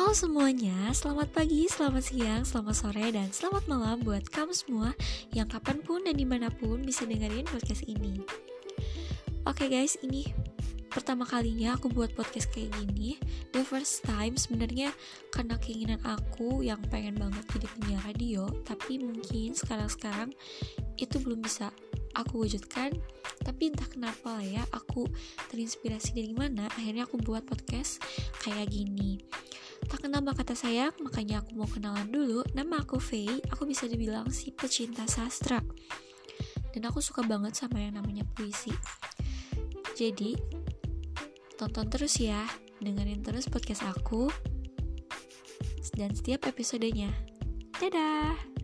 Halo semuanya, selamat pagi, selamat siang, selamat sore, dan selamat malam buat kamu semua yang kapan pun dan di mana pun bisa dengerin podcast ini. Oke okay guys, ini pertama kalinya aku buat podcast kayak gini. The first time sebenarnya karena keinginan aku yang pengen banget jadi penyiar radio, tapi mungkin sekarang-sekarang itu belum bisa aku wujudkan tapi entah kenapa lah ya aku terinspirasi dari mana akhirnya aku buat podcast kayak gini tak kenal maka kata sayang makanya aku mau kenalan dulu. Nama aku Faye aku bisa dibilang si pecinta sastra. Dan aku suka banget sama yang namanya puisi. Jadi tonton terus ya dengerin terus podcast aku dan setiap episodenya. Dadah